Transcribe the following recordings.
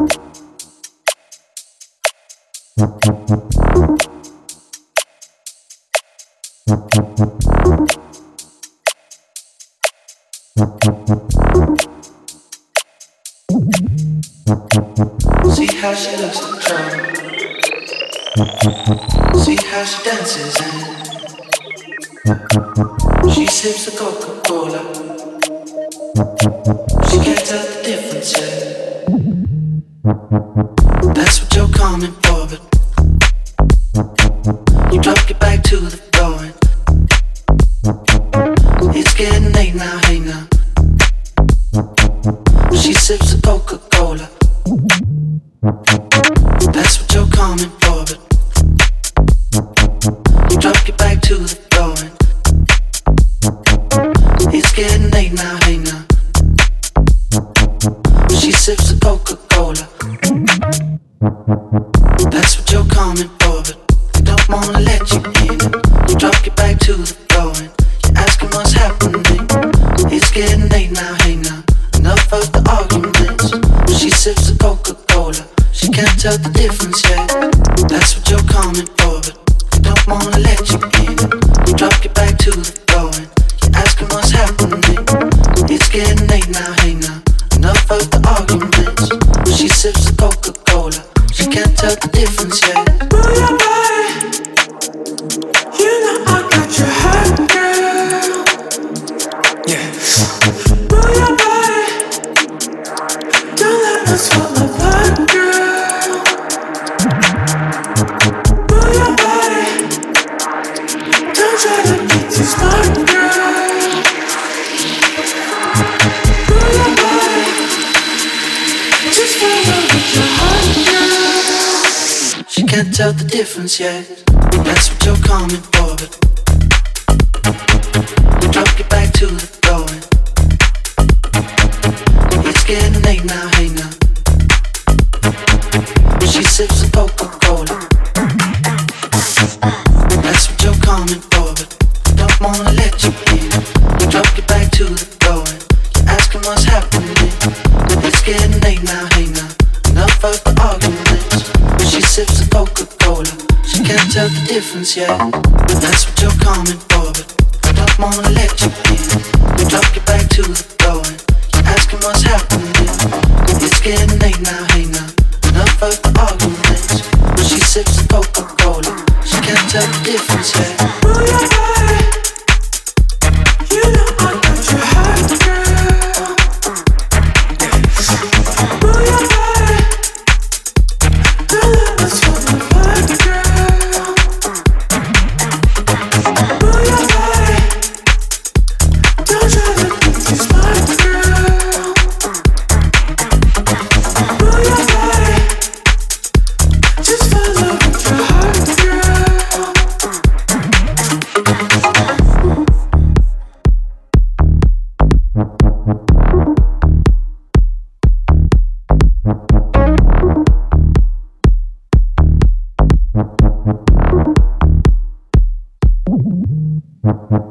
See how she looks. See how she dances and she sips a coca tell the difference yet. That's what you're coming for, but difference yeah. That's what you're coming for, but I don't wanna let you in. Drop you back to the door and you're asking what's happening. It's getting Mm-hmm.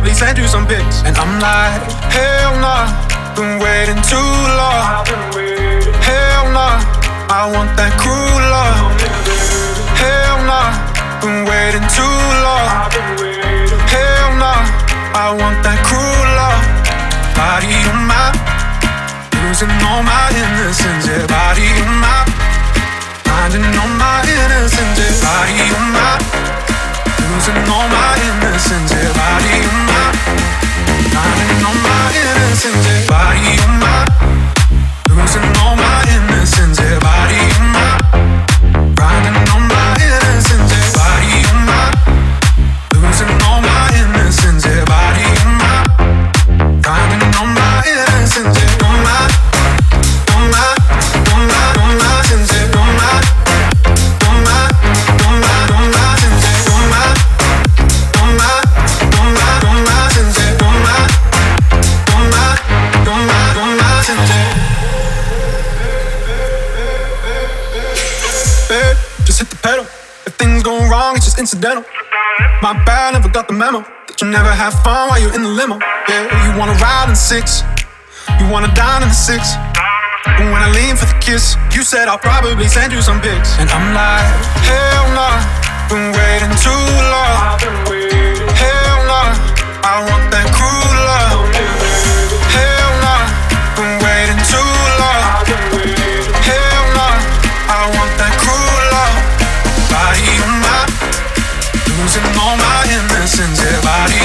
Probably send you some pics. And I'm like, hell nah, been waiting too long. Hell nah, I want that cruel love. Hell nah, been waiting too long. Hell nah, I want that cruel love. Body on my losing all my innocence, yeah, body on my finding all my innocence, yeah, body on my losing all my My bad, never got the memo that you never have fun while you're in the limo. Yeah, you wanna ride in six, you wanna dine in the six. And when I lean for the kiss, you said I'll probably send you some pics, and I'm like, hell nah, been waiting too long. Hell nah, I want. lessons if I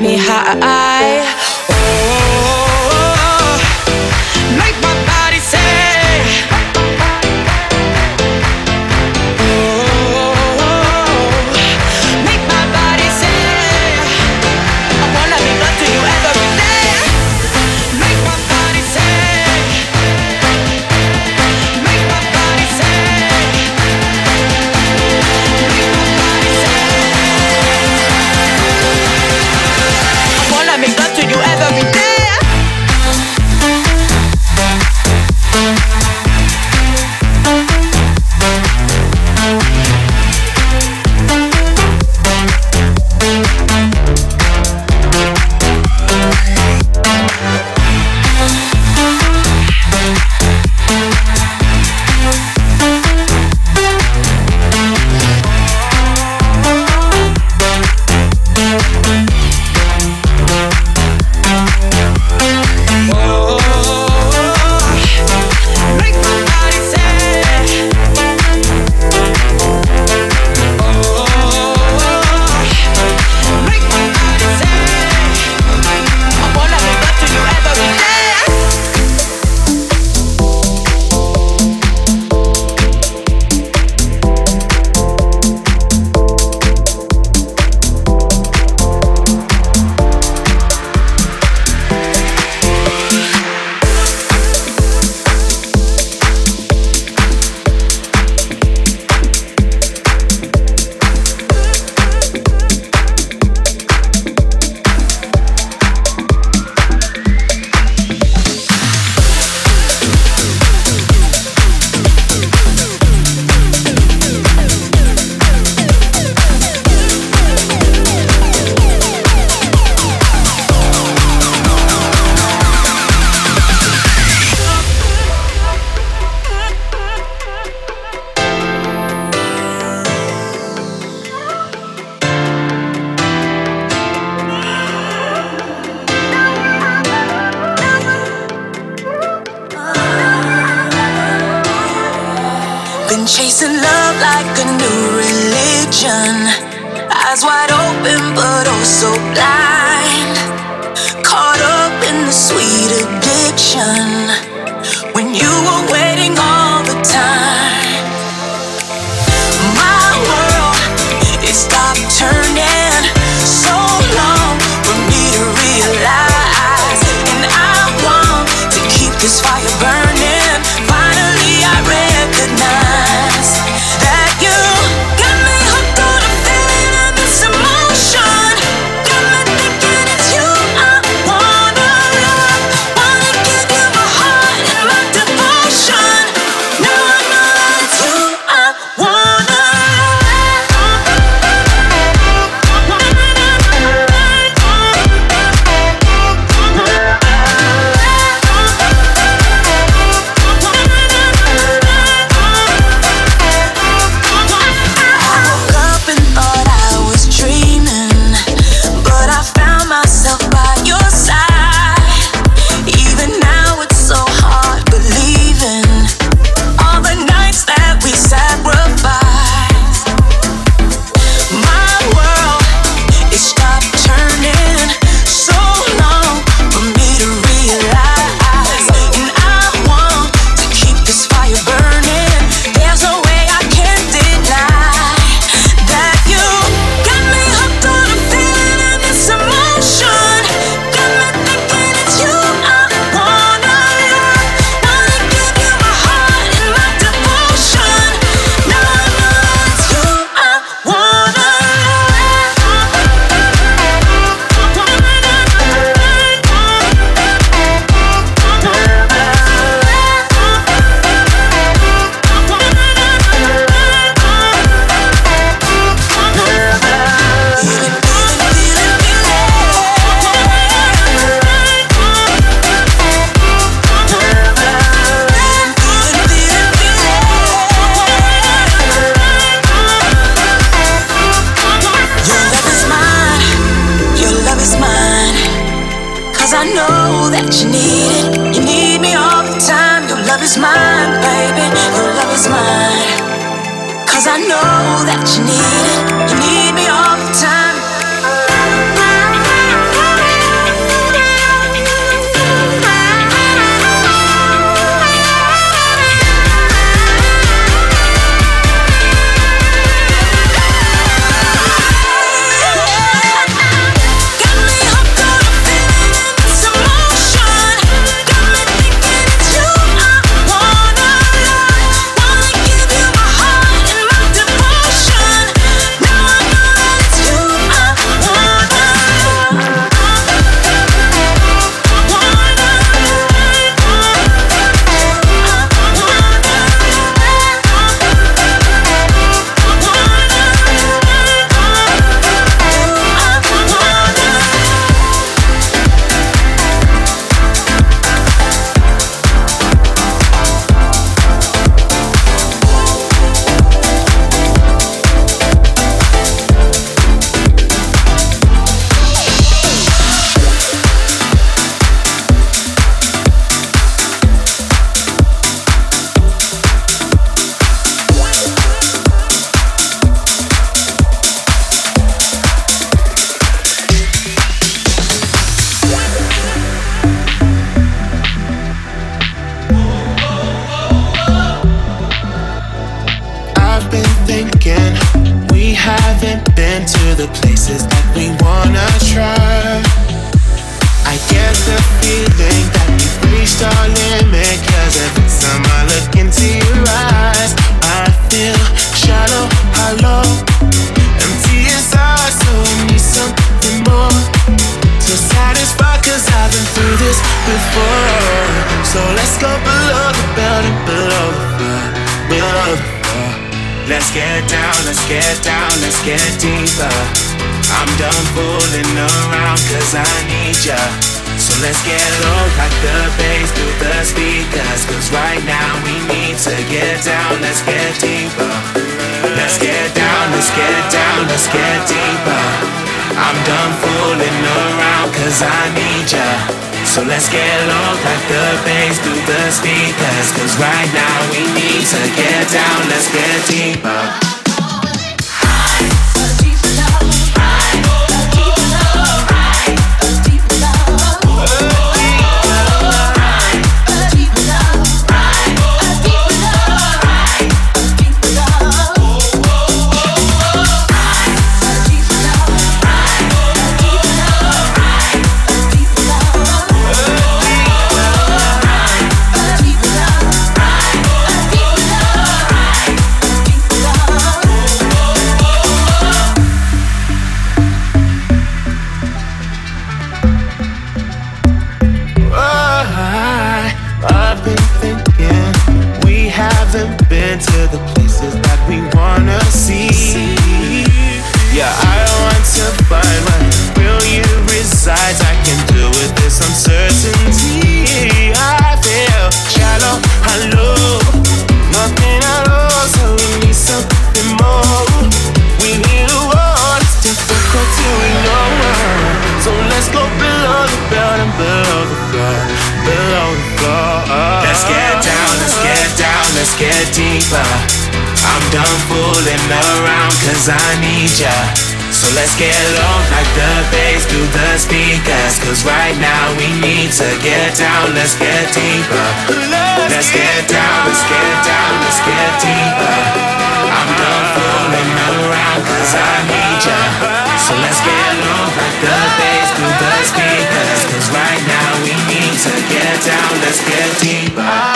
Make my cause I need ya. So let's get low, like the bass through the speakers. Cause right now we need to get down, let's get deeper. to the speakers Cause right now we need to get down, let's get deeper. Let's get down, let's get down, let's get deeper. I'm done fooling around cause I need ya. So let's get low like the bass through the speakers Cause right now we need to get down, let's get deeper.